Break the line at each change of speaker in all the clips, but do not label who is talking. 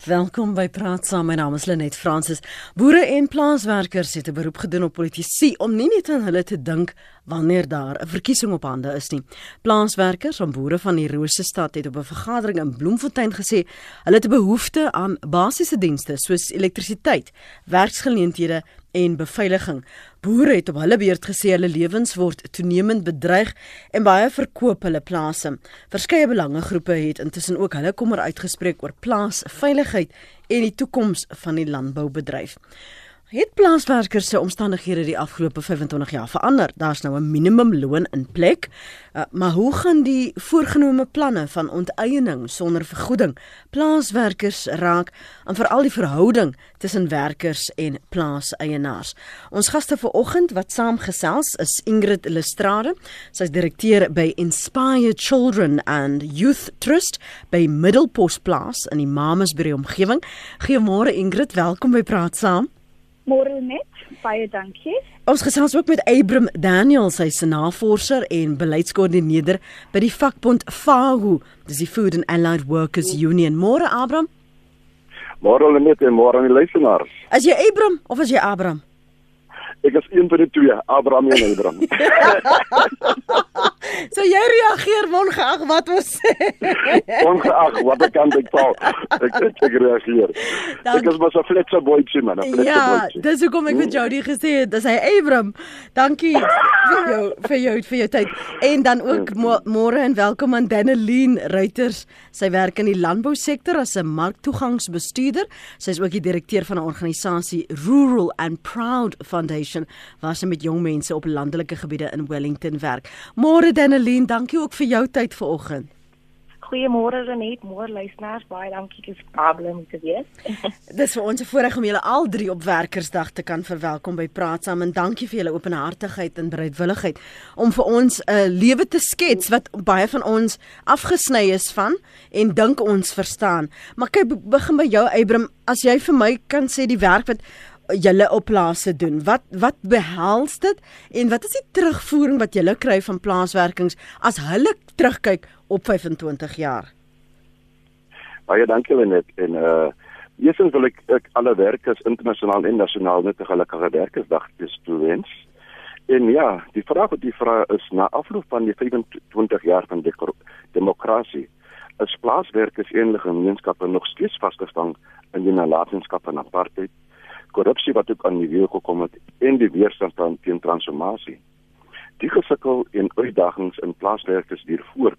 Welkom by Praat Saam. My naam is Lenet Fransis. Boere en plaaswerkers het 'n beroep gedoen op politici om nie net aan hulle te dink wanneer daar 'n verkiesing op hande is nie. Plaaswerkers van boere van die Rose stad het op 'n vergadering in Bloemfontein gesê hulle het 'n behoefte aan basiese dienste soos elektrisiteit, werksgeleenthede en beveiliging. Boere het op hulle beurt gesê hulle lewens word toenemend bedreig en baie verkoop hulle plase. Verskeie belangegroepe het intussen ook hulle kommer uitgespreek oor plaasveiligheid en die toekoms van die landboubedryf. Het plaaswerkers se omstandighede die afgelope 25 jaar verander? Daar's nou 'n minimumloon in plek. Uh, maar hoe gaan die voorgenome planne van onteiening sonder vergoeding plaaswerkers raak en veral die verhouding tussen werkers en plaaseienaars? Ons gaste vanoggend wat saamgesels is Ingrid Lestrade. Sy's direkteur by Inspire Children and Youth Trust by Middelpos Plaas in die Mamasbury omgewing. Goeiemôre Ingrid, welkom by Praat Saam.
Môre net, baie dankie.
Ons gesels ook met Abram Daniel, sy se navorser en beleidskoördineerder by die vakbond FAHU, dis die Food and Allied Workers Union. Môre Abram.
Môre net en môre aan die luisteraars.
As jy Abram of as jy Abram?
Ek is een van die twee, Abraham en Abraham.
so jy reageer ongeag wat ons sê.
ongeag wat ek kan ek val. Ek ek, ek reageer. Dan, ek is maar so fletse boetjie man, fletse
ja, boetjie. Ja, dis hoekom ek vir Jody gesê het, dis hy Abraham. Dankie vir jou vir jou vir jou tyd. En dan ook môre en welkom aan Daneline Ruiters. Sy werk in die landbousektor as 'n marktoegangsbestuurder. Sy is ook die direkteur van 'n organisasie Rural and Proud Foundation Foundation waar sy met jong mense op landelike gebiede in Wellington werk. Môre Daneline, dankie ook vir jou tyd vanoggend.
Goeiemôre Renet, môre luisteraars, baie dankie vir problem te wees.
Dis vir ons 'n voorreg om julle al drie op Werkersdag te kan verwelkom by Praat Saam en dankie vir julle openhartigheid en bereidwilligheid om vir ons 'n uh, lewe te skets wat baie van ons afgesny is van en dink ons verstaan. Maar kyk begin by jou Abram, as jy vir my kan sê die werk wat julle op plase doen. Wat wat behels dit en wat is die terugvoering wat julle kry van plaaswerkings as hulle terugkyk op 25 jaar?
Baie dankie Lenet en uh eerstens wil ek ek alle werkers internasionaal en nasionaal net 'n gelukkige werkersdag toewens. En ja, die vraag wat die vraag is na afloop van die 25 jaar van die demokrasie is plaaswerkers en hulle gemeenskappe nog steeds vasgevang in die nalatenskap van apartheid korrupsie wat ook aan die weer gekom het en die weerstand teen transformasie. Die gesukkel en uitdagings in plaaswerkers hier voor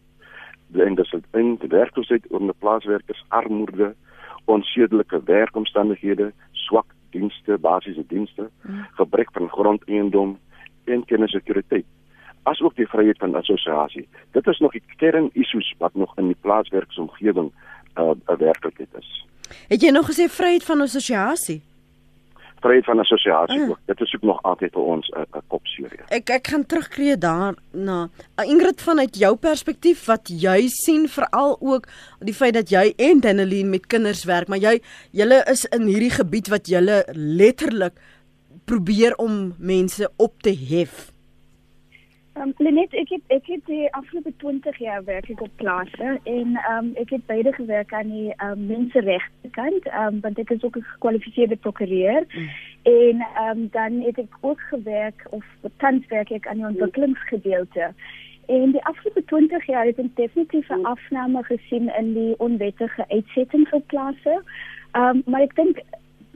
en dis in die werkloosheid onder plaaswerkers armoede, onsedelike werkomstandighede, swak dienste, basiese dienste, hmm. gebrek van grondeiendom en kennisekuriteit asook die vryheid van assosiasie. Dit is nog die kern-issues wat nog in die plaaswerksomgewing 'n uh, werklikheid is.
Het jy nog gesê vryheid van assosiasie?
Vryheid van assosiasie ook. Dit is ook nog altyd vir ons 'n 'n kopseer.
Ek ek gaan terugkreë daarna. Ingrid vanuit jou perspektief wat jy sien veral ook die feit dat jy en Daneline met kinders werk, maar jy julle is in hierdie gebied wat julle letterlik probeer om mense op te hef.
Um, Lenet, ek het ek het die afgelope 20 jaar werk ek op plase en um, ek het beide gewerk aan die um, menseregte kant, um, want ek is ook 'n gekwalifiseerde prokureur. Mm. En um, dan het ek ook gewerk of tans werk ek aan die ontwikkelingsgedeelte. En die afgelope 20 jaar het ek definitief 'n afname gesien in die onwettige uitsetting vir plase. Um, maar ek dink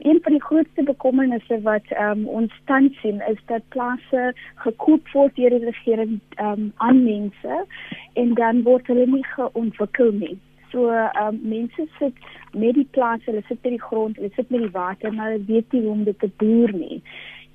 een van die grootste bekommernisse wat um, ons tans sien is dat plase gekoop word deur die regering um, aan mense en dan word hulle nie geontwikkel nie. So um, mense sit met die plase, hulle sit by die grond, hulle sit met die water, maar hulle weet nie hoe om dit te boer nie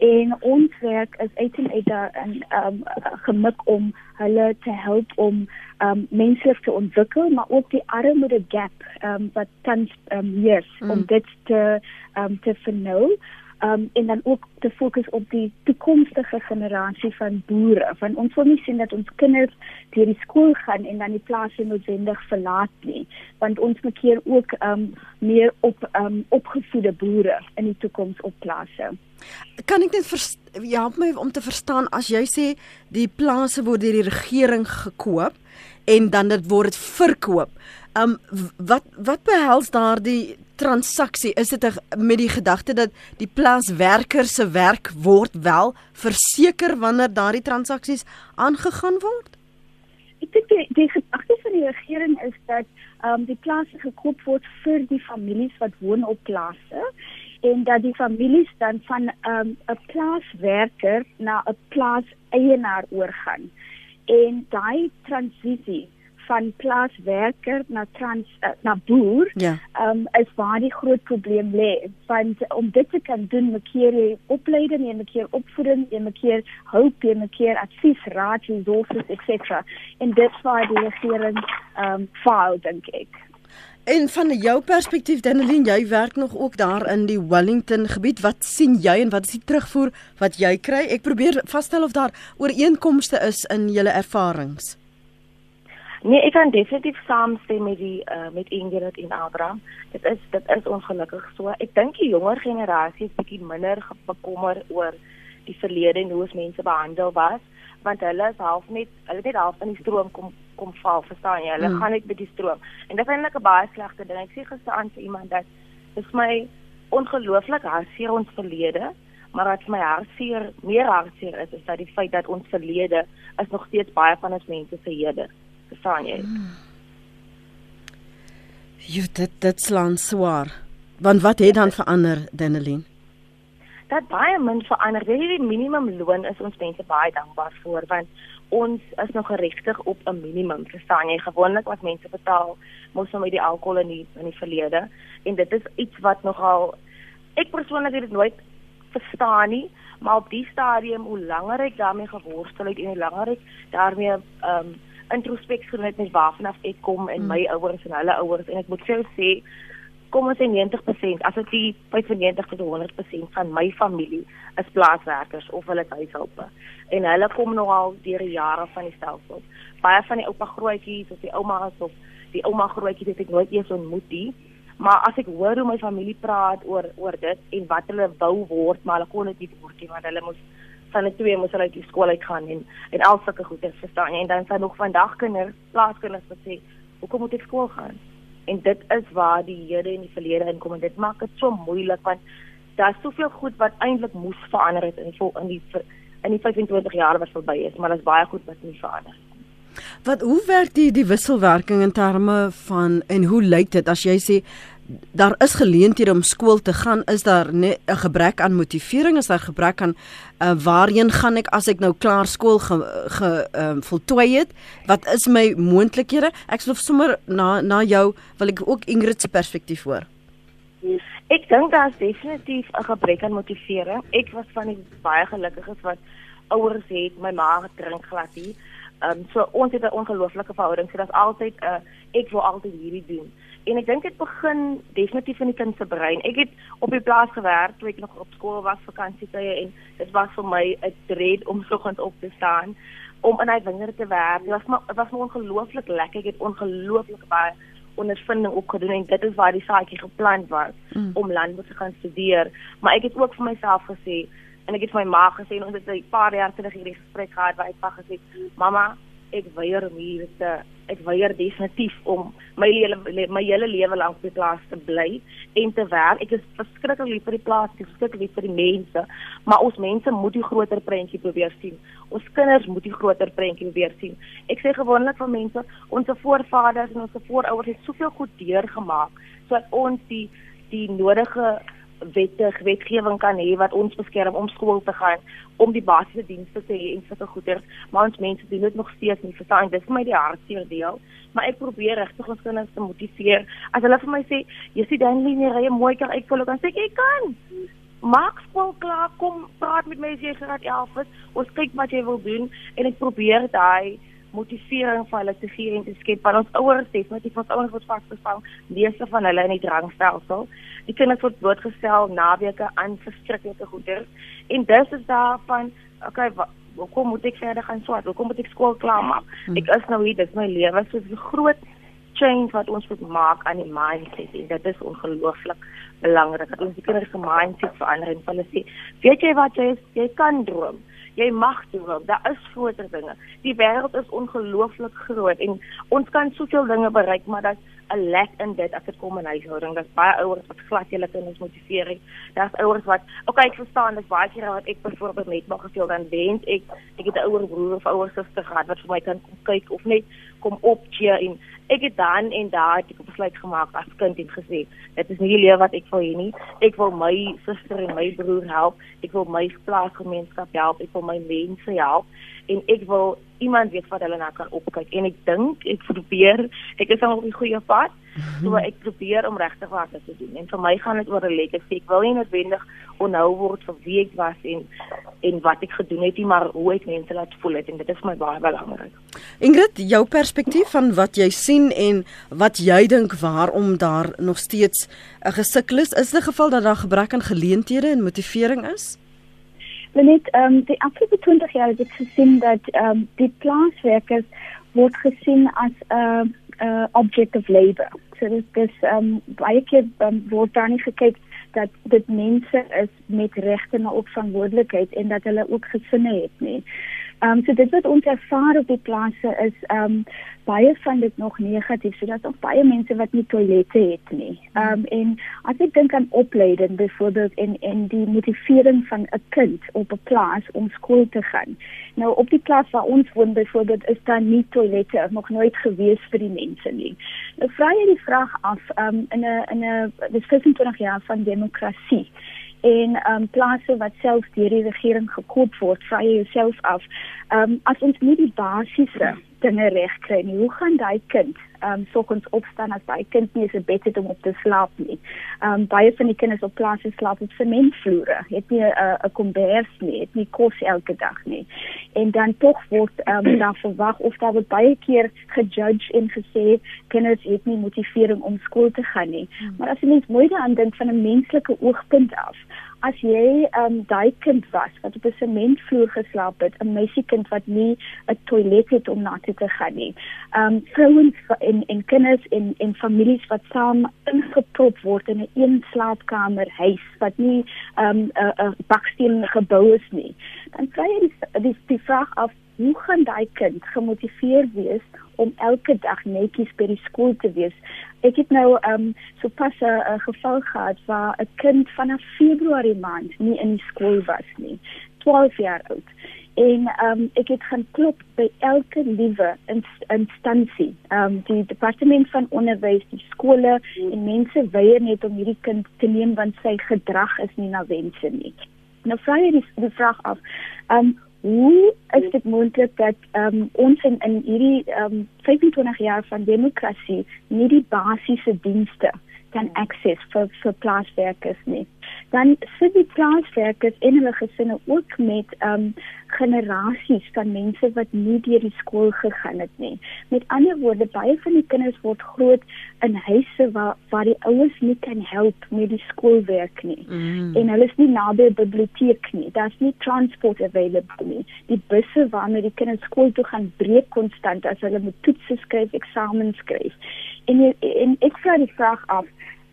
en ons werk is uit en uit daar en um gemik om hulle te help om um menslik te ontwikkel maar ook die armoede gap um wat tans um yes mm. om dit te um te vernou um en dan ook te fokus op die toekomstige generasie van boere. Want ons wil nie sien dat ons kinders deur die skool gaan en dan die plase noodwendig verlaat nie. Want ons moet keer ook um meer op um opgevoede boere in die toekoms op plase.
Kan ek net help my om te verstaan as jy sê die plase word deur die regering gekoop en dan dit word dit verkoop um wat wat behels daardie transaksie, is dit met die gedagte dat die plaaswerker se werk word wel verseker wanneer daardie transaksies aangegaan word?
Ek dink die, die gedagte van die regering is dat um, die plase gekoop word vir die families wat woon op plase en dat die families dan van ehm, 'n um, plaaswerker na 'n plaas eienaar oorgaan. En daai transisie van plaaswerker na trans uh, na boer
ja.
um, is waar die groot probleem lê want om dit te kan doen moet jy opleiding en moet jy opvoeding en moet jy hulp en moet jy advies raad resources etc en dit waar die regering um faal dink ek
En van jou perspektief Danelien, jy werk nog ook daar in die Wellington gebied. Wat sien jy en wat is die terugvoer wat jy kry? Ek probeer vasstel of daar ooreenkomste is in julle ervarings.
Nee, ek kan definitief saamstem met die uh, met Ingrid en Abraham. Dit is dit is ongelukkig so. Ek dink die jonger generasie is bietjie minder bekommer oor die verlede en hoe ons mense behandel was, want hulle is half net hulle net half in die stroom kom kom val, verstaan jy? Hulle hmm. gaan net met die stroom. En dit is eintlik 'n baie slegte ding. Ek sê gister aan vir iemand dat vir my ongelooflik hartseer ons verlede, maar wat my hartseer meer hartseer is, is dat die feit dat ons verlede is nog steeds baie van ons mense se hede verstaan jy?
Jy dit dit slaan swaar. Want wat het dan verander, Danelien?
Dat baie min verander. Weet jy die minimum loon is ons mense baie dankbaar vir want ons is nog geregtig op 'n minimum, verstaan jy? Gewoonlik wat mense betaal mos nou met die alkohol in die in die verlede en dit is iets wat nogal ek persoonlik het dit nooit verstaan nie, maar op die stadium hoe langer ek daarmee geworstel het en hoe langer ek daarmee ehm um, introspek gedoen het met waarvan af ek kom en my hmm. ouers en hulle ouers. En ek moet vir jou sê kom ons sê 90% as dit 95 tot 100% van my familie is plaaswerkers of hulle huishulpe. En hulle kom nog al deur die jare van die stelsel. Baie van die oupa grootjies of die oumas of die ouma grootjies het ek nooit eens ontmoet nie. Maar as ek hoor hoe my familie praat oor oor dit en wat hulle wou word maar hulle kon dit nie word nie want hulle moes van die twee moes hulle uit die skool uit gaan en en al sulke goeie verstaan jy? En dan sien nog vandag kinders plaaskinders wat sê hoekom moet ek skool gaan? En dit is waar die Here in die verlede inkom en dit maak dit so moeilik want daar's soveel goed wat eintlik moes verander het in die in die in die 25 jaar wat verby is maar daar's baie goed wat nie verander het
Wat hoe werk die die wisselwerking in terme van en hoe lyk dit? As jy sê daar is geleenthede om skool te gaan, is daar 'n gebrek aan motivering, is daar gebrek aan uh, waarheen gaan ek as ek nou klaar skool ge, ge uh, voltooi het? Wat is my moontlikhede? Ek sou sommer na na jou wil ek ook Ingrid se perspektief hoor.
Ek dink daar is definitief 'n gebrek aan motivering. Ek was van die baie gelukkiges wat ouers het, my ma drink glad nie. Ehm um, so ons het 'n ongelooflike verhouding. So dit's altyd 'n uh, ek wil altyd hierdie doen en ek dink dit begin definitief in die kind se brein. Ek het op die plaas gewerk toe ek nog op skool was vakansietye en dit was vir my 'n dread om soggens op te staan om in hy wingerd te werk. Dit was maar dit was ongelooflik lekker. Ek het ongelooflik baie ondervinding opgedoen en dit is waar die saadjie geplant was mm. om landbou te gaan studeer. Maar ek het ook vir myself gesê en ek het vir my ma gesê en ons het 'n paar jaar terug hierdie gesprek gehad waar ek pa gesê, "Mamma, ek weier om hier te ek weier definitief om my hele my hele lewe lank op die plaas te bly en te werk. Ek is verskriklik lief vir die plaas, ek is verskriklik lief vir die mense, maar ons mense moet die groter prentjie probeer sien. Ons kinders moet die groter prentjie probeer sien. Ek sê gewoonlik vir mense, ons voorvaders en ons voorouers het soveel goed deurgemaak sodat ons die die nodige wettig wetgewing kan hê wat ons beskerm om skool te gaan, om die basiese dienste te hê en sulke goeders, maar ons mense doen dit nog steeds nie. Verstaan, dis vir my die hartseer deel, maar ek probeer regtig ons kinders te motiveer. As hulle vir my sê, "Jy sien dan nie ry mooi kan ek wil kan sê ek kan." Maak skool klaar, kom praat met my as jy graad 11 is. Ons kyk wat jy wil doen en ek probeer daai motivering vir hulle te gee en te skep. Want ons ouers definitief ons ouers word vasgevang. Meeste van hulle in die drangstelsel. Die kinders word blootgestel naweke aan verskriklike goeders. En dis is daarvan okay hoekom moet ek verder gaan swat? Hoekom moet ek skool klaar maak hmm. ek is nou hier dis my lewe. So 'n groot change wat ons moet maak aan die mindset. En dit is ongelooflik belangrik dat ons die kinders se mindset verander en hulle sê weet jy wat? Jy is, jy kan droom jy mag droom. Daar is groter dinge. Die wêreld is ongelooflik groot en ons kan soveel dinge bereik, maar dat 'n lack in dit as dit kom in huishouding. Daar's baie ouers wat glad hulle kinders motiveer. Daar's ouers wat, okay, ek verstaan, dis baie keer wat ek byvoorbeeld net mag gesê dan wens ek ek het 'n ouer broer of ouer suster gehad wat vir my kan kyk of net kom opcheer en ek het dan en daar het ek besluit gemaak as kind en gesê, dit is nie die lewe wat ek wil hê nie. Ek wil my suster en my broer help. Ek wil my plaasgemeenskap help. Ek wil my mense help en ek wil iemand weet wat hulle na kan opkyk en ek dink ek probeer ek is al op die goeie pad so ek probeer om regtig wat te doen. En vir my gaan dit oor 'n legacy. Ek wil nie noodwendig onhou word vir wie ek was en en wat ek gedoen het nie maar hoe ek mense laat voel het. En dit is my baie belangrik
Ingrid jou perspektief van wat jy sien en wat jy dink waarom daar nog steeds 'n gesukkel is is dit geval dat daar gebrek aan geleenthede en motivering is?
Net ehm um, die afgelope 20 jaar het ek gesien dat ehm um, die plaaswerkers word gesien as 'n uh, uh, object of labor. So dit is ehm um, baie keer um, word daar nie gekyk dat dit mense is met regte na opverantwoordelikheid en dat hulle ook gesinne het nie. Ehm um, so dit wat ons ervaar op die plase is ehm um, baie van dit nog negatief. So daar's nog baie mense wat nie toilette het nie. Ehm um, en as ek dink aan opleiding byvoorbeeld en en die motivering van 'n kind op 'n plaas om skool te gaan. Nou op die plaas waar ons woon byvoorbeeld is daar nie toilette nog nooit gewees vir die mense nie. Nou vra jy die vraag af ehm um, in 'n in 'n dis 25 jaar van demokrasie en ehm um, plase wat self deur die regering gekop word, vra jy jouself af, ehm um, as ons nie die basiese dinge reg kry nie, hoe gaan daai kind um, soggens opstaan as daai kind nie 'n bed het om op te slaap nie. Ehm um, baie van die kinders op plase slaap op sementvloere, het nie 'n uh, 'n kombers nie, het nie kos elke dag nie. En dan tog word ehm um, daar verwag of daar word baie keer gejudge en gesê kinders het nie motivering om skool te gaan nie. Hmm. Maar as jy mens mooi daaraan dink van 'n menslike oogpunt af, as jy um daai kind was wat op 'n sementvloer geslaap het, 'n meisiekind wat nie 'n toilet het om na te gaan nie. Um vrouens en en kinders en en families wat saam ingeprop word in 'n een slaapkamer huis wat nie um 'n 'n baksteen gebou is nie. Dan vra jy die, die vraag af hoe gaan daai kind gemotiveer wees om elke dag netjies by die skool te wees. Ek het nou ehm um, sopas 'n geval gehad waar 'n kind vanaf Februarie maand nie in die skool was nie. 12 jaar oud. En ehm um, ek het gaan klop by elke liewe instansie. Ehm um, die departement van onderwys, die skole en mense weier net om hierdie kind te neem want sy gedrag is nie na wense nie. Nou vra jy die, die vraag af. Ehm um, hoe is dit moontlik dat um, ons in, in hierdie um, 25 jaar van demokrasie nie die basiese dienste kan access vir vir plaaswerkers nie dan sit die plaaswerkers en hulle gesinne ook met um generasies van mense wat nie deur die skool gegaan het nie. Met ander woorde, baie van die kinders word groot in huise waar waar die ouers nie kan help met die skoolwerk nie. Mm. En hulle is nie naby 'n biblioteek nie. Daar's nie transport available nie. Die busse waarmee die kinders skool toe gaan breek konstant as hulle moet toetse skryf, eksamens skryf. En en ek vra die vraag af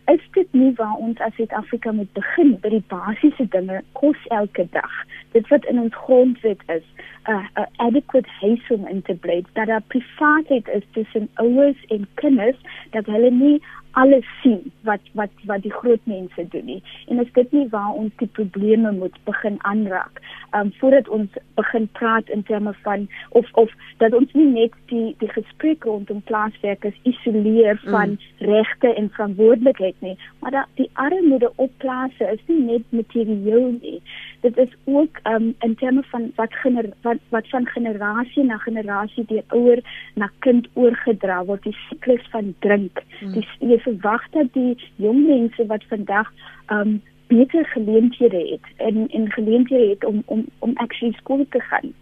is dit nie waar ons as Suid-Afrika moet begin by die basiese dinge kos elke dag? Dit wat in ons grondwet is 'n uh, uh, adequate huis om in te bly dat daar privaatheid is tussen ouers en kinders dat hulle nie alles sien wat wat wat die groot mense doen nie en is dit nie waar ons die probleme moet begin aanraak um voordat ons begin praat in terme van of of dat ons nie net die die gesprek rondom plaaswerkers isoleer mm. van mm. regte en verantwoordelikheid nie maar dat die armoede op plase is nie net materieel nie dit is ook um in terme van wat gener, wat wat van generasie na generasie deur ouer na kind oorgedra word die siklus van drink mm. die jy verwag dat die jong mense wat vandag um beter geleenthede het en en geleenthede het om om om actually skool te gaan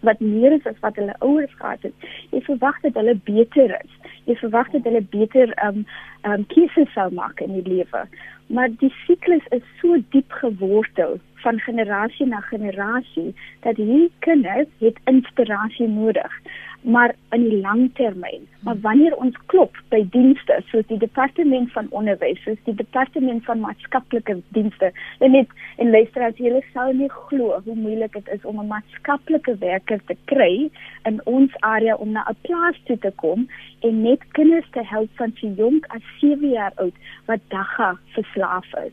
wat meer is as wat hulle ouers gehad het. Jy verwag dat hulle beter is. Jy verwag dat hulle beter um um keuses sou maak in die lewe. Maar die siklus is so diep gewortel van generasie na generasie dat hierdie kinders het inspirasie nodig. Maar in die langtermyn. Maar wanneer ons klop by dienste soos die departement van onderwys, soos die departement van maatskaplike dienste, en net en luister as jy sou nie glo hoe moeilik dit is om 'n maatskaplike werker te kry in ons area om na 'n plaas toe te kom en net kinders te help van so jonk as 7 jaar oud wat dagga verslaaf is.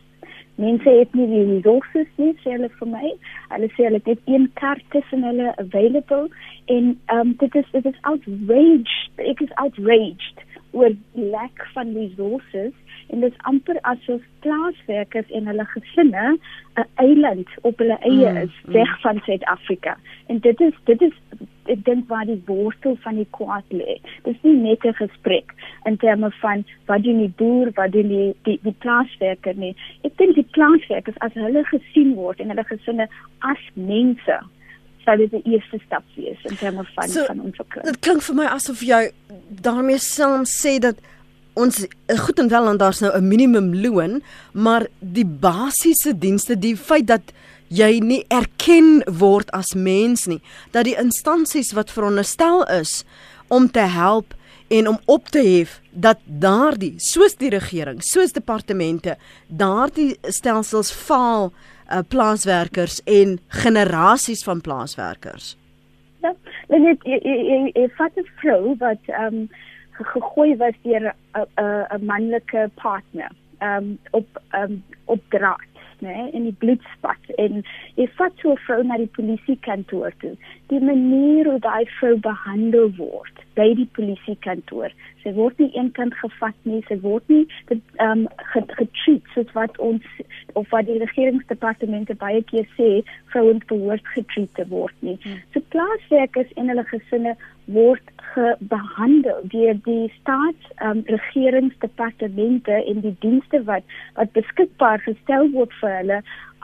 Mense het nie die resources nie, sê hulle vir my. Hulle sê hulle het een kaart tussen hulle available en um dit is dit is outraged. Ek is outraged oor die lack van resources en dit is amper asof plaaswerkers en hulle gesinne 'n eiland op hulle eie mm, is weg mm. van Suid-Afrika. En dit is dit is ek dink waar die worstel van die kwaad lê. Dis nie net 'n gesprek in terme van wat doen die boer, wat doen die die, die plaaswerker nie. Ek dink die plaaswerkers as hulle gesien word en hulle gesinne as mense sal dit die eerste stap wees in terme van so, van ontwikkeling.
Dit klink vir my asof jy daarmee saam sê dat ons goed en wel en daar's nou 'n minimum loon, maar die basiese dienste, die feit dat jy nie erken word as mens nie dat die instansies wat veronderstel is om te help en om op te hef dat daardie soos die regering soos departemente daardie stelsels faal uh, plaaswerkers en generasies van plaaswerkers.
Ja net jy vat 'n vrou wat ehm um, gegooi was deur 'n 'n manlike partner ehm um, op ehm um, op draad nê, in die bloedspat en jy vat so 'n vrou na die polisiekantoor toe. Die manier hoe daai vrou behandel word by die polisiekantoor. Sy word nie eenkant gevat nie, sy word nie ehm um, getreat soos wat ons of wat die regeringsdepartemente baie keer sê vrouens behoort getreat te word nie. Hmm. So plaaswerkers en hulle gesinne word behandel deur die staats um, regeringsdepartemente en die dienste wat wat beskikbaar gestel word vir hulle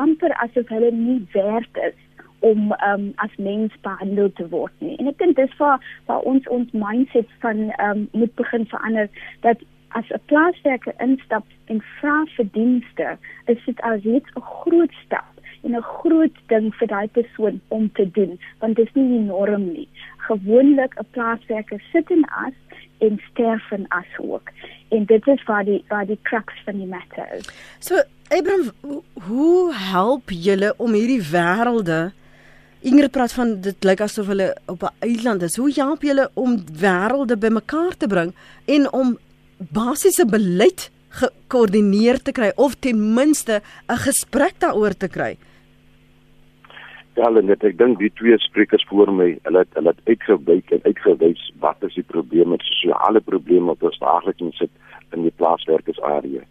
amper asof hulle nie werd is om um, as mens behandel te word nie. En ek dink dis waar waar ons ons mindset van um, moet begin verander dat as 'n plaaswerker instap en vra vir dienste, is dit as net 'n groot stap en 'n groot ding vir daai persoon om te doen want dit is nie die norm nie. Gewoonlik 'n plaaswerker sit in as en sterf in as ook. En dit is waar die waar die crux van die matter is.
So Abraham, hoe help julle om hierdie wêrelde Ingrid praat van dit lyk asof hulle op 'n eiland is. Hoe help julle om wêrelde bymekaar te bring en om basiese beleid gekoördineer te kry of ten minste 'n gesprek daaroor te kry?
Ja, net ek dink die twee sprekers voor my, hulle het hulle het uitgewyk en uitgewys wat is die probleme, die sosiale probleme wat ons daagliks sit in die plaaswerkersarea.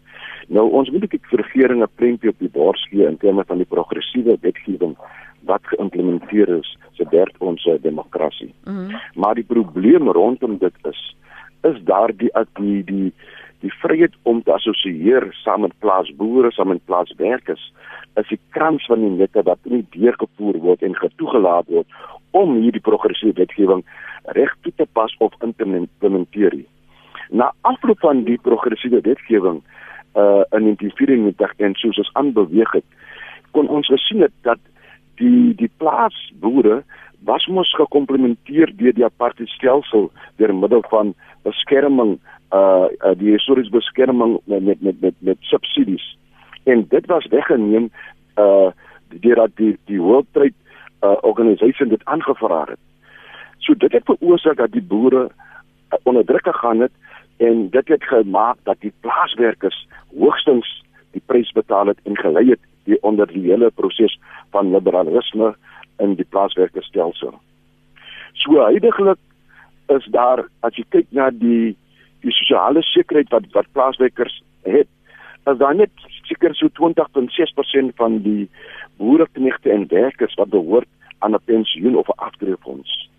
Nou ons moet ek vir regering 'n prentjie op die bors gee in terme van die progressiewe wetgewing wat geïmplementeer is se derd ons demokrasie. Mm -hmm. Maar die probleem rondom dit is is daar die die die die vryheid om te assosieer saam met plaasboere, saam met plaaswerkers is die krans van die nette wat nie deurgevoer word en getoegelaat word om hierdie progressiewe wetgewing reg toe te pas of in te implementeer. Na afloop van die progressiewe wetgewing uh in 1994 en soos ons aanbeweeg het, kon ons gesien het dat die die plaasboere was mos gekomplementeer deur die apartheid stelsel deur middel van beskerming uh, uh die historiese beskerming met met met met, met subsidies en dit was weggeneem uh deurdat die die World Trade uh, Organization dit aangevra het. So dit het veroorsaak dat die boere uh, onder druk gegaan het en dit het gemaak dat die plaaswerkers hoogstens die prys betaal het en gelei het die onder die hele proses van liberalisme in die plaaswerkerstelsel. So huidigelik is daar as jy kyk na die die sosiale sekuriteit wat wat plaaswerkers het, is daar net seker so 20.6% van die boereknegte en werkers wat behoort aan 'n pensioen of 'n aftreefonds.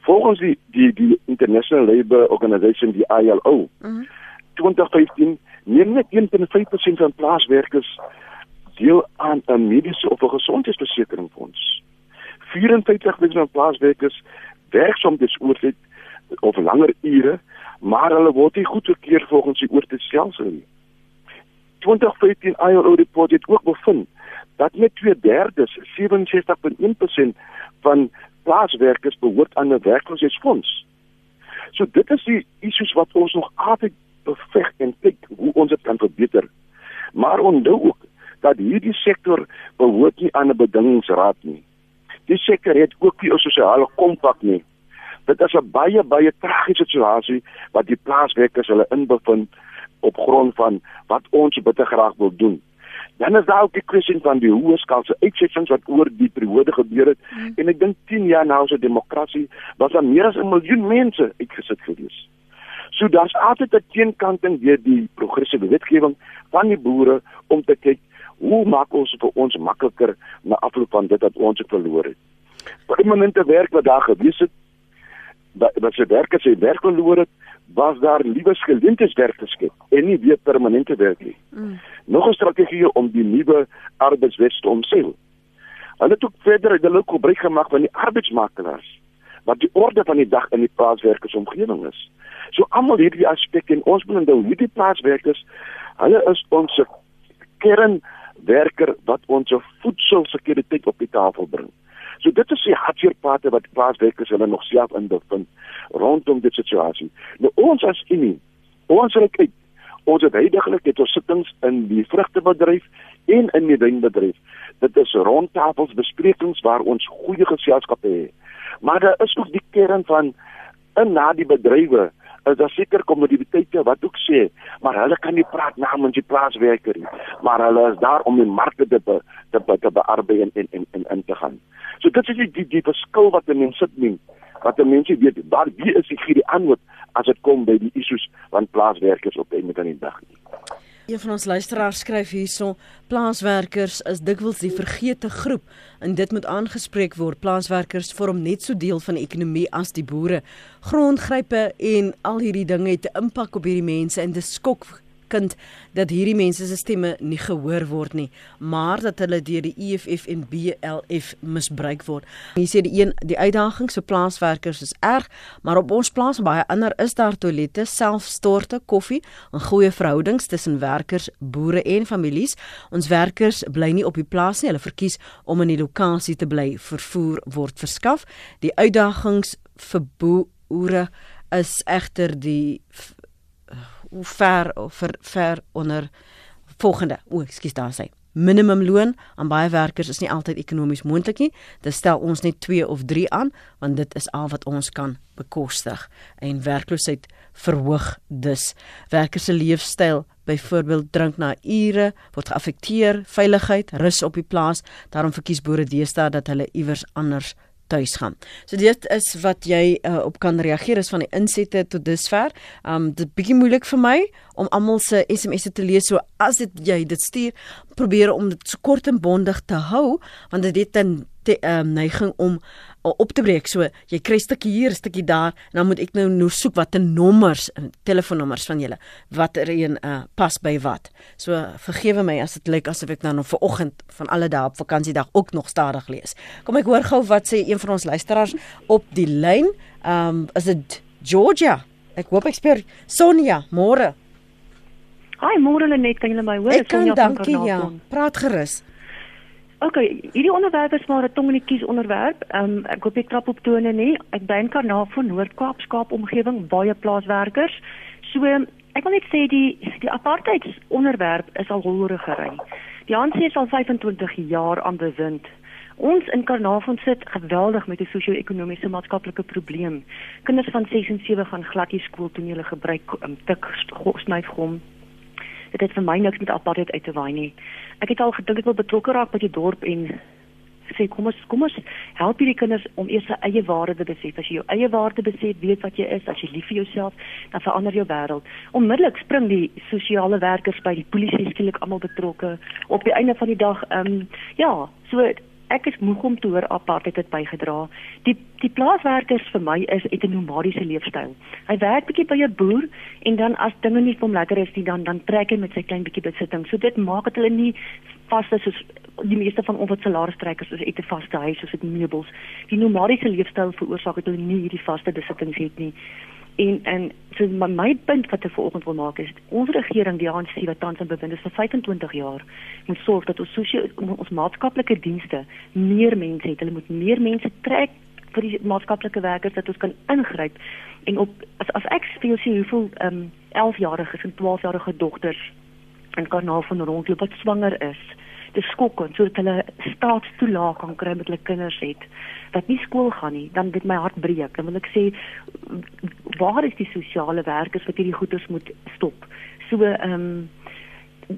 Volgens die die die International Labour Organization die ILO, mm -hmm. 2015 neem net 1.5% van plaaswerkers deel aan 'n mediese of 'n gesondheidsversekeringsfonds. 54% van plaaswerkers werk soms oortyd of langer ure, maar hulle word nie goedgekeur volgens die oortydstelsel nie. 2015 ILO report het ook bevind dat net 2/3, 67.1% van plaaswerkers behoort aan 'n werkloosheidsfonds. So dit is die issues wat ons nog altyd beveg en kyk hoe ons dit kan verbeter. Maar onthou ook dat hierdie sektor behoort nie aan 'n bedingingsraad nie. Die sektor het ook nie 'n sosiale kompak nie. Dit is 'n baie baie tragiese situasie wat die plaaswerkers hulle inbevind op grond van wat ons bitter graag wil doen. Dan is daar ook die kwessie van die hoë skaalse uitsettings wat oor die periode gebeur het hmm. en ek dink 10 jaar na ons demokrasie was daar meer as 'n miljoen mense uitgesit gewees. So daar's altyd 'n teenkanting deur die progressiewe wetgewing van die boere om te kyk hoe maak ons vir ons makliker na afloop van dit wat ons verloor het. Permanente werk wat daar gewees het wat se werkers se werk verloor het, was daar liewes geleentheidswerk geskep en nie weer permanente werk nie. Mm. Nog 'n strategie om die nuwe arbeidswet te omseil. Hulle het ook verder hulle gebruik gemaak van die arbeidsmakelaars wat die orde van die dag in die plaaswerkers omgewing is. So almal hierdie aspekte en ons moet onthou hierdie plaaswerkers, hulle is ons kernwerker wat ons voedselsekuriteit op die tafel bring. So dit is die hartseerpate wat plaaswerkers hulle nog self in bevind rondom dit situasie. Nou ons as Unie, ons wil kyk ons het heidaglik het ons sittings in die vrugtebedryf en in die wynbedryf. Dit is rondtafels besprekings waar ons goeie geselskappe het. Maar daar is ook die kern van in na die bedrywe is daar seker kommoditeite wat ook sê, maar hulle kan nie praat namens die plaaswerker nie, maar hulle is daar om die markte te be, te, be, te bearbei en en en in te gaan. So dit is die die, die verskil wat mense sit nie, wat mense weet, waar wie is die gee die antwoord as dit kom by die issues van plaaswerkers op einde van die dag nie.
Een van ons luisteraars skryf hierso: Plaaswerkers is dikwels die vergete groep en dit moet aangespreek word. Plaaswerkers vorm net so deel van die ekonomie as die boere. Grondgrype en al hierdie dinge het 'n impak op hierdie mense en dit skok kind dat hierdie mense se stemme nie gehoor word nie, maar dat hulle deur die EFF en BLF misbruik word. Hier sê die een die uitdagings vir plaaswerkers is erg, maar op ons plaas baie ander is daar toilette, selfstorte, koffie en goeie verhoudings tussen werkers, boere en families. Ons werkers bly nie op die plaas nie, hulle verkies om in die lokasie te bly. Vervoer word verskaf. Die uitdagings vir boere is egter die ver of ver, ver onder volgende. O, ekskuus daar sê. Minimumloon aan baie werkers is nie altyd ekonomies moontlik nie. Dit stel ons net 2 of 3 aan want dit is al wat ons kan bekostig en werkloosheid verhoog dus. Werkers se leefstyl byvoorbeeld drink na ure word geaffekteer, veiligheid, rus op die plaas. Daarom verkies boere deesdae dat hulle iewers anders tuis gaan. So dit is wat jy uh, op kan reageer is van die insette tot dusver. Um dit bietjie moeilik vir my om almal se SMS'e te lees. So as dit jy dit stuur, probeer om dit so kort en bondig te hou want dit het 'n um, neiging om op te breek. So jy kry 'n stukkie hier, 'n stukkie daar en dan moet ek nou nou soek watter nommers, telefoonnommers van julle watter een uh, pas by wat. So vergewe my as dit lyk asof ek nou nog vanoggend van alle dae op vakansiedag ook nog stadig lees. Kom ek hoor gou wat sê een van ons luisteraars op die lyn. Ehm um, is dit Georgia? Ek hoop ek speur Sonja, môre.
Hi, môre Lenet, kan jy my hoor?
Ek kan, dankie ja. Praat gerus.
OK, hierdie onderwerp is maar 'n tong in die kies onderwerp. Ehm um, ek hoop ek trap op tone nie. Ek bly in Karnaval van Noord-Kaap, Skaap omgewing, baie plaaswerkers. So ek wil net sê die die apartheid onderwerp is al holregery. Die ANC is al 25 jaar aan bewind. Ons in Karnaval sit geweldig met 'n sosio-ekonomiese maatskaplike probleem. Kinders van 6 en 7 gaan glad nie skool toe nie. Hulle gebruik um, tik snyfgom dit het vir my niks met apartheid uit te waai nie. Ek het al gedink ek wil betrokke raak by die dorp en sê kom ons kom ons help hierdie kinders om eers sy eie waarde te besef. As jy jou eie waarde besef, weet wat jy is, as jy lief vir jouself, dan verander jou wêreld. Onmiddellik spring die sosiale werkers by die polisie skielik almal betrokke. Op die einde van die dag, ehm um, ja, so ek is moeg om te hoor apartheid het bygedra. Die die plaaswerkers vir my is het 'n nomadiese leefstyl. Hy werk bietjie by 'n boer en dan as dinge nie vir hom lekker is nie, dan dan trek hy met sy klein bietjie besitting. So dit maak dit hulle nie vas is soos die meeste van ons wat salarisstrekkers is, het 'n vaste huis soos dit meubels. Die nomadiese leefstyl veroorsaak dat hulle nie hierdie vaste besittings het nie. En en so my, my punt wat ek vanoggend wil maak is ons regering die ANC wat tans in bewind is vir 25 jaar moet sorg dat ons sosio ons maatskaplike dienste meer mense het. Hulle moet meer mense trek vir die maatskaplike werkers dat ons kan ingryp en op as as ek speel sien hoeveel ehm um, 11-jariges en 12-jarige dogters in kanaal van rondloop wat swanger is dis skokkend sodat hulle staatstoelaag kan kry met hulle kinders het wat nie skool gaan nie dan dit my hart breek. Dan wil ek sê waar is die sosiale werkers wat hierdie goeders moet stop? So ehm um,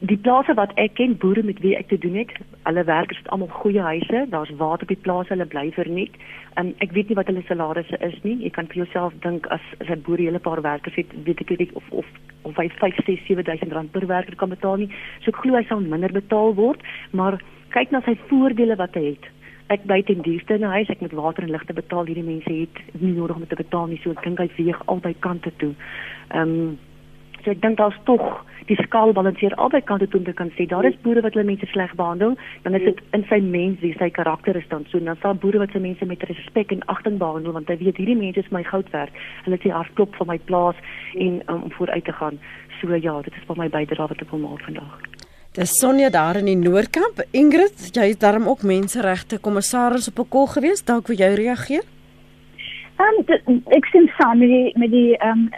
die plase wat ek ken boere met wie ek te doen het, hulle werkers het almal goeie huise, daar's water op die plase, hulle bly verniet. Um, ek weet nie wat hulle salarisse is nie. Jy kan vir jouself dink as as 'n boer 'n hele paar werkers het, weet ek nie of of of hy 5, 6, 7000 rand per werker kan betaal nie. So ek glo hy sal minder betaal word, maar kyk na sy voordele wat hy het. Ek bly ten duurste in 'n huis, ek moet water en ligte betaal. Hierdie mense het nie nodig om te betaal nie. So ek dink hy weeg albei kante toe. Ehm um, so ek dink daar's tog die skaal balanseer albei kante toe om te kan sê daar is boere wat hulle mense sleg behandel, dan is dit in sy mens wie sy karakter is dan so dan staan boere wat sy mense met respek en agting behandel want hy weet hierdie mense is my goud werd. Hulle is die hartklop van my plaas en um, om vooruit te gaan. So ja, dit is vir my bydrae wat ek wil maak vandag.
Dis Sonja daar in die Noordkamp. Ingrid, jy is daarom ook menseregte kommissaris op 'n kol gewees. Dalk wil jy reageer?
Um, ek sien saam met die met die um,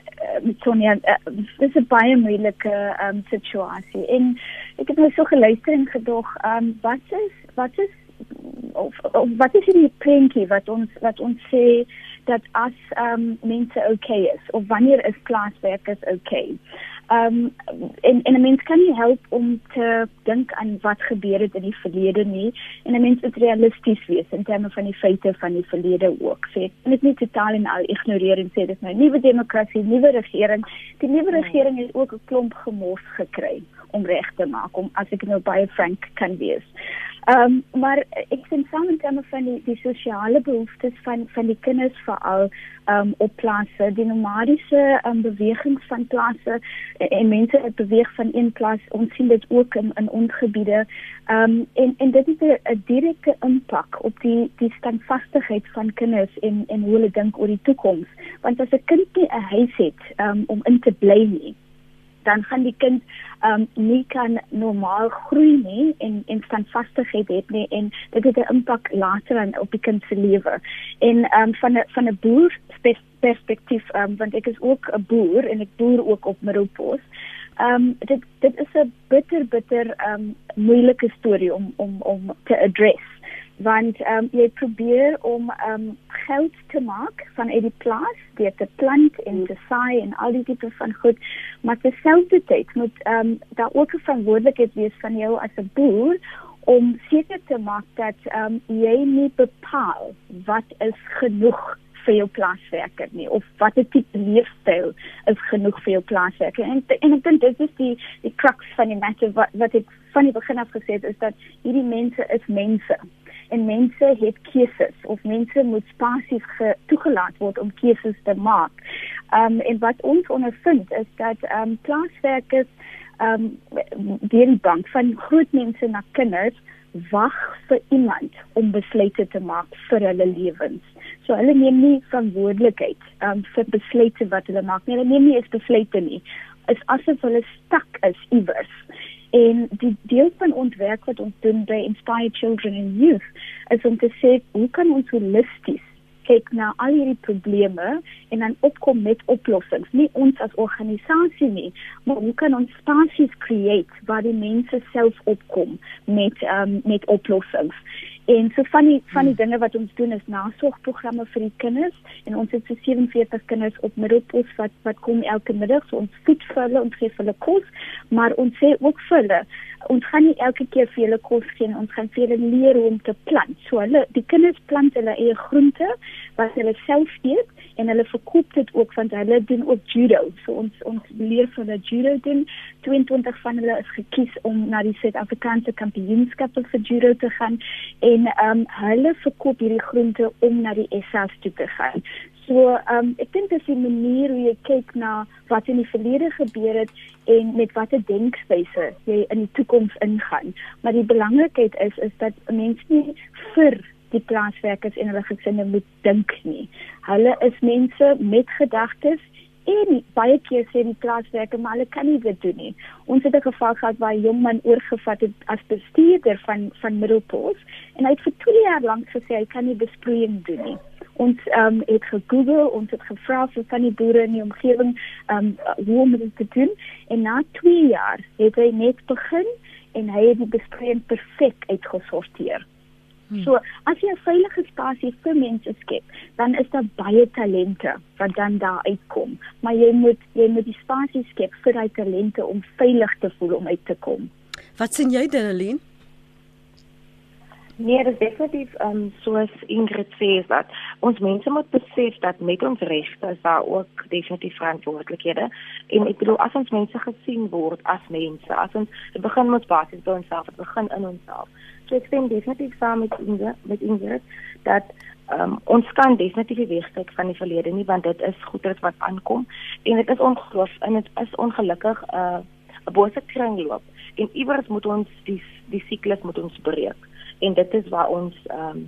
met Sonja, uh, dis 'n baie moeilike um, situasie. En ek het nou so geluister en gedog, um, wat is wat is of, of wat is die prentjie wat ons wat ons sê dat as um, mense okay is of wanneer is plaaswerkers okay? Um en en 'n mens kan nie help om te dink aan wat gebeur het in die verlede nie en 'n mens moet realisties wees in terme van die feite van die verlede ook. Sê net nie totaal en al ignoreer en sê dis nou nuwe demokrasie, nuwe regering. Die nuwe hmm. regering het ook 'n klomp gemors gekry om reg te maak om as ek nou baie frank kan wees. Ehm um, maar ek sien saam in terme van die die sosiale behoeftes van van die kinders veral ehm um, op plase, die nomadiese um, bewegings van plase en, en mense wat beweeg van een plaas, ons sien dit ook in in ons gebiede. Ehm um, en en dit het 'n direkte impak op die die standvastigheid van kinders en en hoe hulle dink oor die toekoms. Want as 'n kind nie 'n huis het um, om in te bly nie, dan gaan die kind um nie kan normaal groei nie en en standvastigheid het nie en dit het 'n impak later aan op die kind se lewe. En um van 'n van 'n boer perspektief um want ek is ook 'n boer en ek boer ook op Middelpos. Um dit dit is 'n bitter bitter um moeilike storie om om om te address want um, jy probeer om um, geld te maak van uit die plaas deur te plant en te saai en al die tipe van goed. Maar terselfdertyd moet um, daar ook 'n verantwoordelikheid wees van jou as 'n boer om seker te maak dat um, jy nie bepaal wat is genoeg vir jou plaaswerker nie of watter tipe leefstyl is genoeg vir jou plaaswerker. En en ek dink dit is die die crux van die matter wat wat ek van die begin af gesê het is dat hierdie mense is mense en mense het keuses of mense moet spasies toegelaat word om keuses te maak. Um en wat ons ondervind is dat um plaaswerkers um deur die bank van groot mense na kinders wag vir iemand om besluite te maak vir hulle lewens. So hulle neem nie verantwoordelikheid um vir besluite wat hulle maak nie. Hulle neem nie eens besluite nie. Is asof hulle stak is iewers. En die deel van ons werk wat ons doen by Inspire Children and Youth is om te sê hoe kan ons holisties kyk na al hierdie probleme en dan opkom met oplossings. Nie ons as organisasie nie, maar hoe kan ons spasies create waar die mense self opkom met um, met oplossings. En so van die van die hmm. dinge wat ons doen is nasorgprogramme vir die kinders en ons het so 47 kinders op middelpos wat wat kom elke middag so ons voed vir hulle ons gee vir hulle kos maar ons sê ook vir hulle ons gaan nie elke keer vir hulle kos gee ons gaan vir hulle leer hoe om te plant. So hulle die kinders plant hulle eie groente wat hulle self eet en hulle verkoop dit ook want hulle doen ook judo. So ons ons leer vir hulle judo doen. 22 van hulle is gekies om na die Suid-Afrikaanse kampioenskappe vir judo te gaan en ehm um, hulle verkoop hierdie groente om na die SAS toe te gaan So, ehm um, ek dink dis die manier hoe jy kyk na wat in die verlede gebeur het en met watter denkwyse jy in die toekoms ingaan. Maar die belangrikheid is is dat mense nie vir die plaaswerkers en hulle gesinne moet dink nie. Hulle is mense met gedagtes en baie keer sê die plaaswerker maar hulle kan nie dit doen nie. Ons het 'n geval gehad waar 'n jong man oorgevat het as bestuurder van van Middelpos en hy het vir 2 jaar lank gesê hy kan nie besproeiing doen nie Ons um, het gegoogel, ons het gevra vir van die boere in die omgewing um, hoe om dit te doen en na 2 jaar het hy net begin en hy het die besproeiing perfek uitgesorteer. Hmm. So as jy 'n veilige spasie vir mense skep, dan is daar baie talente wat dan daar uitkom, maar jy moet jy moet die spasie skep vir daai talente om veilig te voel om uit te kom.
Wat sien jy, Danelien?
Nee, dit is definitief um soos Ingrid sê dat ons mense moet besef dat met ons regte is daar ook definitief verantwoordelikhede. En ek bedoel as ons mense gesien word as mense, as ons begin met basies by onsself, dit begin in onsself. So ek stem definitief saam met Ingrid, met Ingrid dat um ons kan definitief wegsteek van die verlede nie want dit is goeders wat aankom en dit is ongeloof en dit is ongelukkig 'n uh, 'n bose kringloop en iewers moet ons die die siklus moet ons breek en dit is waar ons ehm um,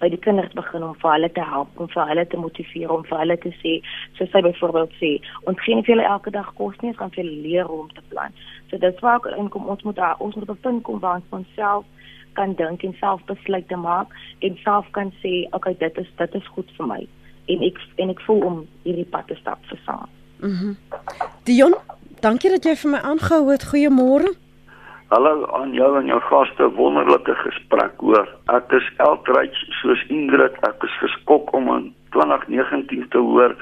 by die kinders begin om vir hulle te help om vir hulle te motiveer om vir hulle te sê soos sy byvoorbeeld sê ons gee nie vir hulle elke dag kos nie ons gaan vir hulle leer hoe om te plan. So dit is waar ook inkom ons moet daar ons moet op 'n punt kom waar ons van self kan dink en self besluite maak en self kan sê okay dit is dit is goed vir my. En ek en ek voel om hierdie pad te stap vir saam.
Mhm. Mm Dion dankie dat jy vir my aangehou het. Goeiemôre
Hallo aan jou en jou gaste, wonderlike gesprek hoor. Ek is elkryk soos Ingrid, ek is geskok om in 2019 te hoor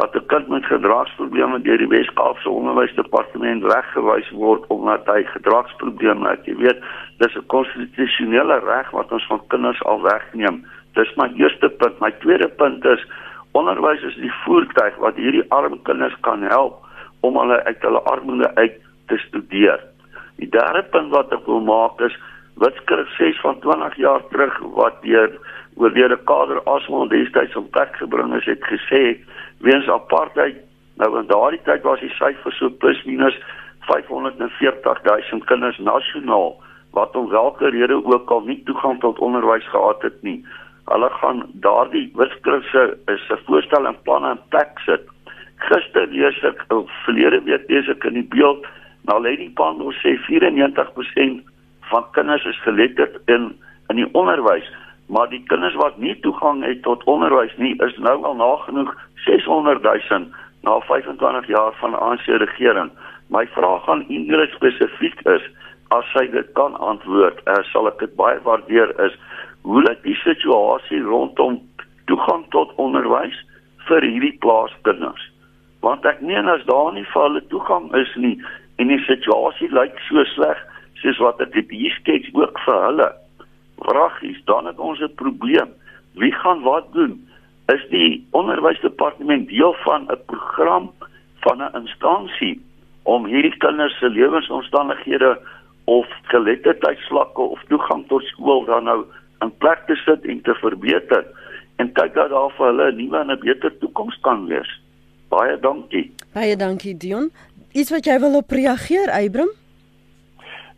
dat 'n kind met gedragsprobleme deur die Wes-Kaapse Onderwysdepartement weggewys word omdat hy gedragsprobleme het. Jy weet, dis 'n konstitusionele reg wat ons van kinders al wegneem. Dis my eerste punt. My tweede punt is onderwys is die voertuig wat hierdie arm kinders kan help om hulle uit hulle armoede uit te studeer. Die derde punt wat ek wil maak is Witskrif 6 van 20 jaar terug wat deur oorlede kader Asmal destyds op plek gebring is, het gesê weens apartheid nou in daardie tyd was die syfer so plus minus 540 000 kinders nasionaal wat om watter rede ook al nie toegang tot onderwys gehad het nie. Hulle gaan daardie Witskrif se is 'n voorstel en planne in plek sit. Gister lees ek verlede week lees ek in die beeld Nou lê die panel sê 94% van kinders is geletterd in in die onderwys, maar die kinders wat nie toegang het tot onderwys nie is nou al nagenoeg 600 000 na 25 jaar van ANC regering. My vraag aan Ingrid spesifiek is as sy dit kan antwoord, uh, sal ek dit baie waardeer is hoe lyk die situasie rondom toegang tot onderwys vir hierdie plaaskinders? Want ek meen as daar nie vir hulle toegang is nie, en die situasie lyk so sleg soos wat dit hier skets ook vir hulle. Vragies, dan het ons 'n probleem. Wie gaan wat doen? Is die onderwysdepartement deel van 'n program van 'n instansie om hierdie kinders se lewensomstandighede of geletterdheidsvlakke of toegang tot skool dan nou in plek te sit en te verbeter en kyk dat daar vir hulle 'n nuwe en 'n beter toekoms kan wees. Baie dankie.
Baie dankie Dion iets wat jy wil op reageer, Eybrum?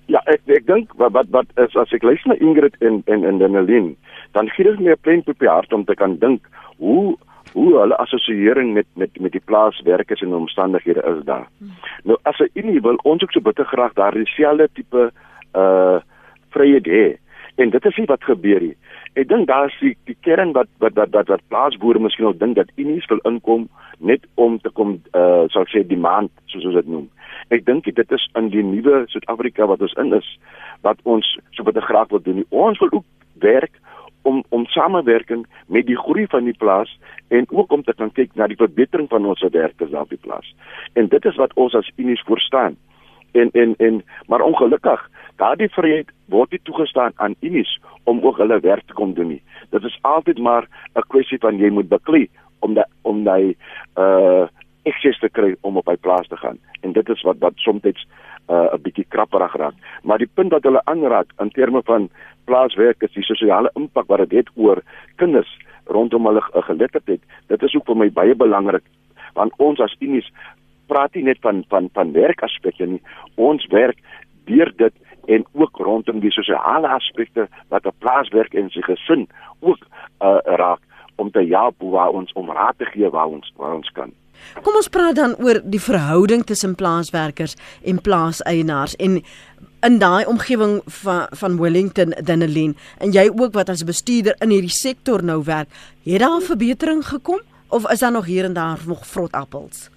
Ja, ek ek dink wat wat wat is as ek luister na Ingrid en en en Danelin, dan gee dit my 'n plein op die hart om te kan dink hoe hoe hulle assosiering met met met die plaaswerkers en omstandighede is daar. Hmm. Nou as 'n unie wil ons ook so bitter graag daar dieselfde tipe uh vryheid hê. En dit is nie wat gebeur nie. Ek dink daar is die, die kern wat wat wat wat, wat plaasboere miskien ook dink dat unies wil inkom net om te kom uh sou ek sê demand soos ons dit noem. Ek dink dit is in die nuwe Suid-Afrika wat ons in is wat ons so baie graag wil doen. Ons wil ook werk om om samewerking met die groei van die plaas en ook om te kan kyk na die verbetering van ons werkers op die plaas. En dit is wat ons as Unies voorstaan. En en en maar ongelukkig daardie vryheid word nie toegestaan aan Unies om ook hulle werk te kom doen nie. Dit is altyd maar 'n kwessie van jy moet beklei om dat om daai uh ekses te kry om op by plaas te gaan. En dit is wat wat soms uh 'n bietjie krapperig raak. Maar die punt wat hulle aanraak in terme van plaaswerk is die sosiale impak wat dit het oor kinders rondom hulle geletterdheid. Dit is ook vir my baie belangrik want ons as unies praat nie net van van van werkaspekte nie. Ons werk deur dit en ook rondom die sosiale aspekte wat 'n plaaswerk en sy gesin ook uh raak om te help waar ons om raad te gee waar ons waar ons kan.
Kom ons praat dan oor die verhouding tussen plaaswerkers en plaaseienaars en in daai omgewing van van Wellington Dunedin en jy ook wat as bestuurder in hierdie sektor nou werk, het daar 'n verbetering gekom of is daar nog hier en daar nog vrot appels?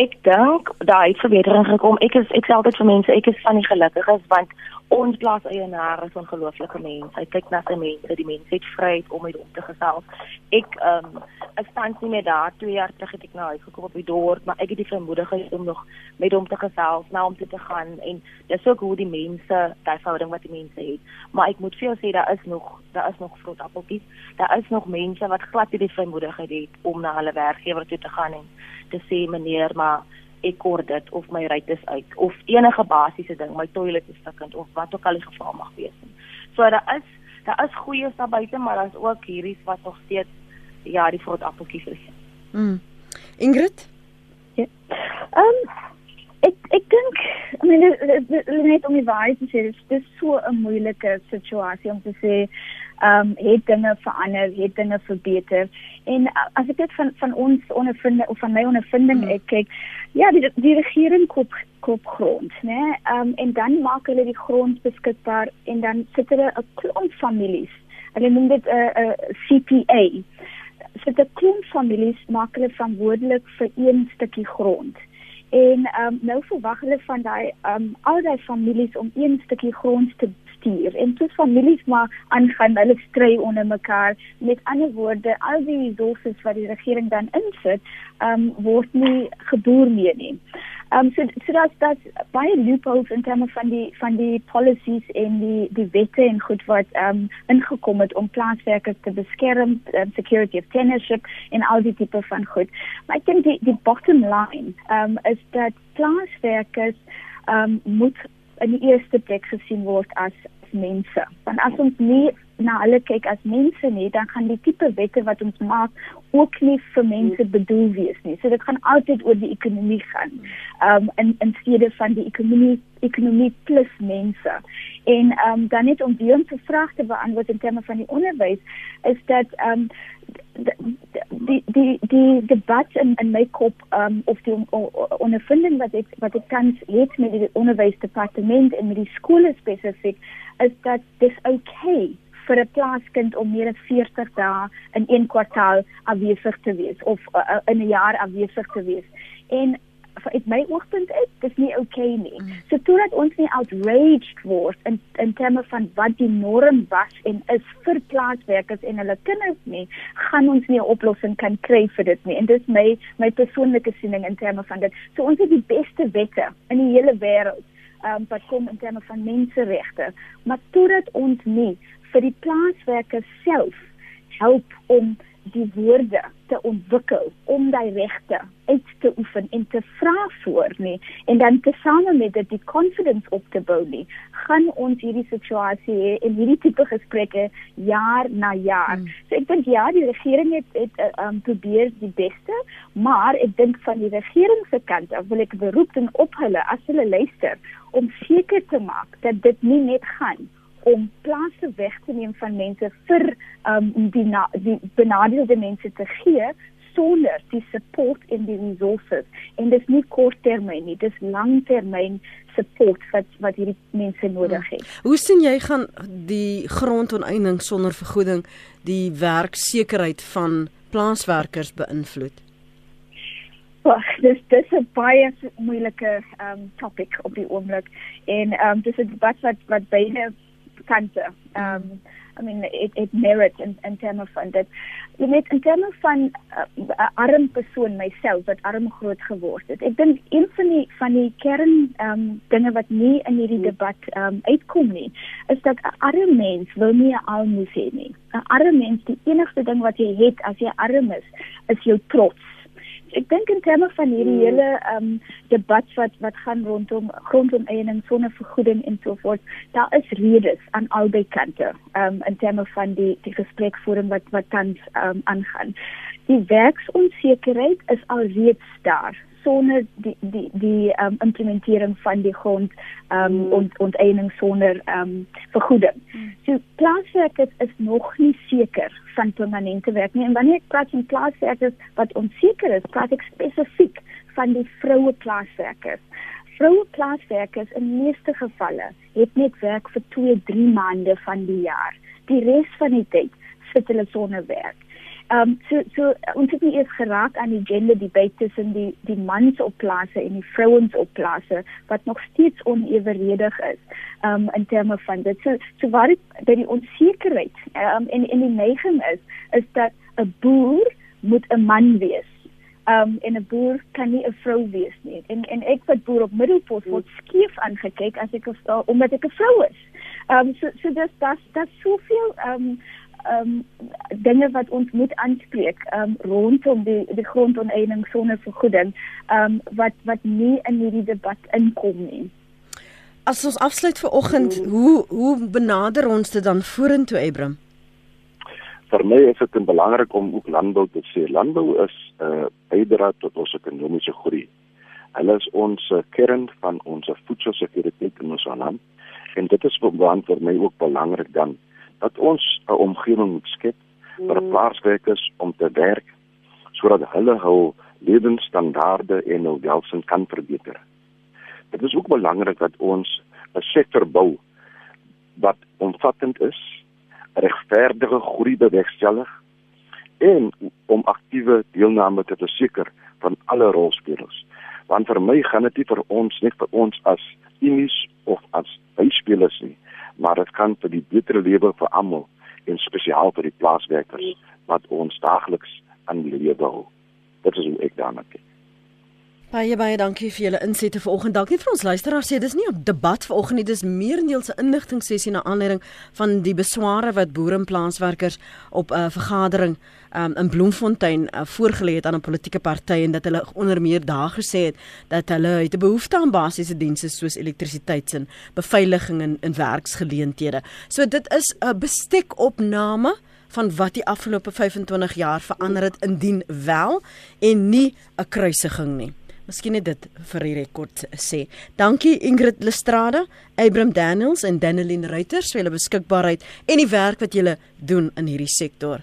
Ek dink daar het verbetering gekom. Ek is ek sê altyd vir mense, ek is van die gelukkiges want ons plaas eienaar is ongelooflike mense. Hy kyk na sy mense, die mense het vryheid om met hom te gesels. Ek ehm um, ek staan nie meer daar 2 jaar terug het ek na huis gekom op die dorp, maar ek het die vermoedigheid om nog met hom te gesels, na hom toe te gaan en dis ook hoe die mense, daai verhouding wat die mense het. Maar ek moet vir jou sê daar is nog daar is nog vrot appeltjies. Daar is nog mense wat glad nie die vermoedigheid het om na hulle werkgewer toe te gaan en te sê meneer, maar ek kort dit of my ruit is uit of enige basiese ding, my toilet is stukkend of wat ook al die geval mag wees. So daar is daar is goeie daar buite, maar daar's ook hierdie wat nog steeds ja, die vrot appeltjies is.
Mm. Ingrid?
Ja. Ehm um, ek ek dink I mean net om die waarheid te sê, dit is so 'n moeilike situasie om te sê um, het dinge verander, het dinge verbeter. En uh, as ek dit van van ons ondervinding of van my ondervinding mm. ek kyk, ja, die die regering koop koop grond, né? Ehm um, en dan maak hulle die grond beskikbaar en dan sit hulle 'n klomp families. Hulle noem dit 'n uh, 'n uh, CPA. Sit 'n klomp families maak hulle verantwoordelik vir een stukkie grond. En ehm um, nou verwag hulle van daai ehm um, al daai families om een stukkie grond te bestuur en toe families maar aangaan hulle stry onder mekaar met ander woorde al die resources wat die regering dan insit um, word nie geboer mee nie. Ehm um, so so dat dat baie loopholes in terme van die van die policies en die die wette en goed wat ehm um, ingekom het om plaaswerkers te beskerm, um, security of tenureship en al die tipe van goed. Maar ek dink die die bottom line ehm um, is dat plaaswerkers ehm um, moet in die eerste plek gesien word as mense. Want as ons nie na hulle kyk as mense nie, dan gaan die tipe wette wat ons maak ook nie vir mense bedoel wees nie. So dit gaan altyd oor die ekonomie gaan. Um in in steede van die ekonomie ekonomie plus mense. En um dan net om weer 'n vraag te beantwoord in terme van die onderwys is dat um die die die debat in in my kop um of die ondervinding wat ek wat ek kan het met die onderwysdepartement en met die skole spesifiek is dat dis okay vir 'n plaaskind om meer as 40 dae in een kwartaal afwesig te wees of uh, in 'n jaar afwesig te wees. En uit my oogpunt uit, dis nie okay nie. Mm. So totdat ons nie outraged word in in terme van wat die norm was en is vir plaaswerkers en hulle kinders nie, gaan ons nie 'n oplossing kan kry vir dit nie. En dis my my persoonlike siening in terme van dit. So ons het die beste wette in die hele wêreld um, wat kom in terme van menseregte, maar totdat ons nie vir die plaaswerkers self help om die woorde te ontwikkel om daai regte uit te oefen en te vra voor nie en dan tesame met dit die confidence op te bou nie gaan ons hierdie situasie hê en hierdie tipe gesprekke jaar na jaar. Hmm. So ek dink ja, die regering het het um, probeer die beste, maar ek dink van die regering se kant af wil ek beroep doen op hulle as hulle luister om seker te maak dat dit nie net gaan om plase weg te neem van mense vir um die na, die benadeelde mense te gee sonder die support en die resources en dis nie korttermyn nie dis langtermyn support wat wat hierdie mense nodig het.
Hoe sien jy gaan die grondoneening sonder vergoeding die werksekerheid van plaaswerkers beïnvloed?
Wag, dis dis 'n baie moeilike um topic op die oomblik en um dis 'n debat wat wat beide kante. Um I mean it it merit in in terme van dit. Jy weet in terme van 'n uh, arm persoon myself wat arm groot geword het. Ek dink een van die van die kern um dinge wat nie in hierdie debat um uitkom nie, is dat 'n arm mens wil nie 'n almoes hê nie. 'n Arm mens, die enigste ding wat jy het as jy arm is, is jou trots ek dink in terme van hierdie hmm. hele ehm um, debat wat wat gaan rondom grondoneening sonder vergoeding en so voort, daar is redes aan albei kante ehm um, in terme van die die gesprekvoering wat wat tans ehm um, aangaan. Die werksonsekerheid is alreeds daar sonder die die die um, implementering van die grond um mm. ont, onteiening sonder um vergoeding. Mm. So plaaswerkers is nog nie seker van permanente werk nie en wanneer ek praat van plaaswerkers wat onseker is, praat ek spesifiek van die vroue plaaswerkers vroue plaaswerkers in meeste gevalle het net werk vir 2, 3 maande van die jaar. Die res van die tyd sit hulle sonder werk. Ehm um, so so ons het nie eers geraak aan die gender debate tussen die die mans op plase en die vrouens op plase wat nog steeds onevenredig is. Ehm um, in terme van dit. So so waar dit by die onsekerheid ehm um, en en die neiging is is dat 'n boer moet 'n man wees. Ehm um, en 'n boer kan nie 'n vrou wees nie. En en ek wat boer op middelpos word skief aangekyk as ek verstaan omdat ek 'n vrou is. Ehm um, so so dis dat dat soveel ehm um, um, dinge wat ons moet aanspreek ehm um, rondom die die grondoneening sonder vergoeding ehm um, wat wat nie in hierdie debat inkom nie.
As ons afsluit vir oggend, hoe hoe benader ons dit dan vorentoe Ebram?
Vir my is dit belangrik om ook landbou te sê. Landbou is 'n uh, bydra tot ons ekonomiese groei. Hulle is ons uh, kern van ons voedselsekuriteit in ons land en dit is vir my ook belangrik dan omgewing moet skep vir mm. plaaswerkers om te werk sodat hulle hul lewensstandaarde en hul welstand kan verbeter. Dit is ook belangrik dat ons 'n sektor bou wat omvattend is, regverdige groei bewerkstellig en om aktiewe deelname te verseker van alle rolspelers. Want vir my gaan dit nie vir ons net vir ons as unies of as byspelers nie, maar dit kan vir die beter lewe vir almal en spesiaal vir die plaaswerkers wat ons daagliks aan lewe hou. Dit is hoe ek daarna kyk.
Baie baie dankie vir julle insette vanoggend. Dankie vir ons luisteraars sê dis nie 'n debat vanoggend nie, dis meerendeels 'n inligting sessie na aanleiding van die besware wat boere en plaaswerkers op 'n uh, vergadering um, in Bloemfontein uh, voorgelê het aan 'n politieke party en dat hulle onder meer daar gesê het dat hulle het 'n behoefte aan basiese dienste soos elektrisiteit en beveiliging en, en werksgeleenthede. So dit is 'n bestekopname van wat die afgelope 25 jaar verander het indien wel en nie 'n kruisiging nie. Miskien net dit vir die rekord sê. Dankie Ingrid Lestrada, Abram Daniels en Daneline Reuters vir hulle beskikbaarheid en die werk wat julle doen in hierdie sektor.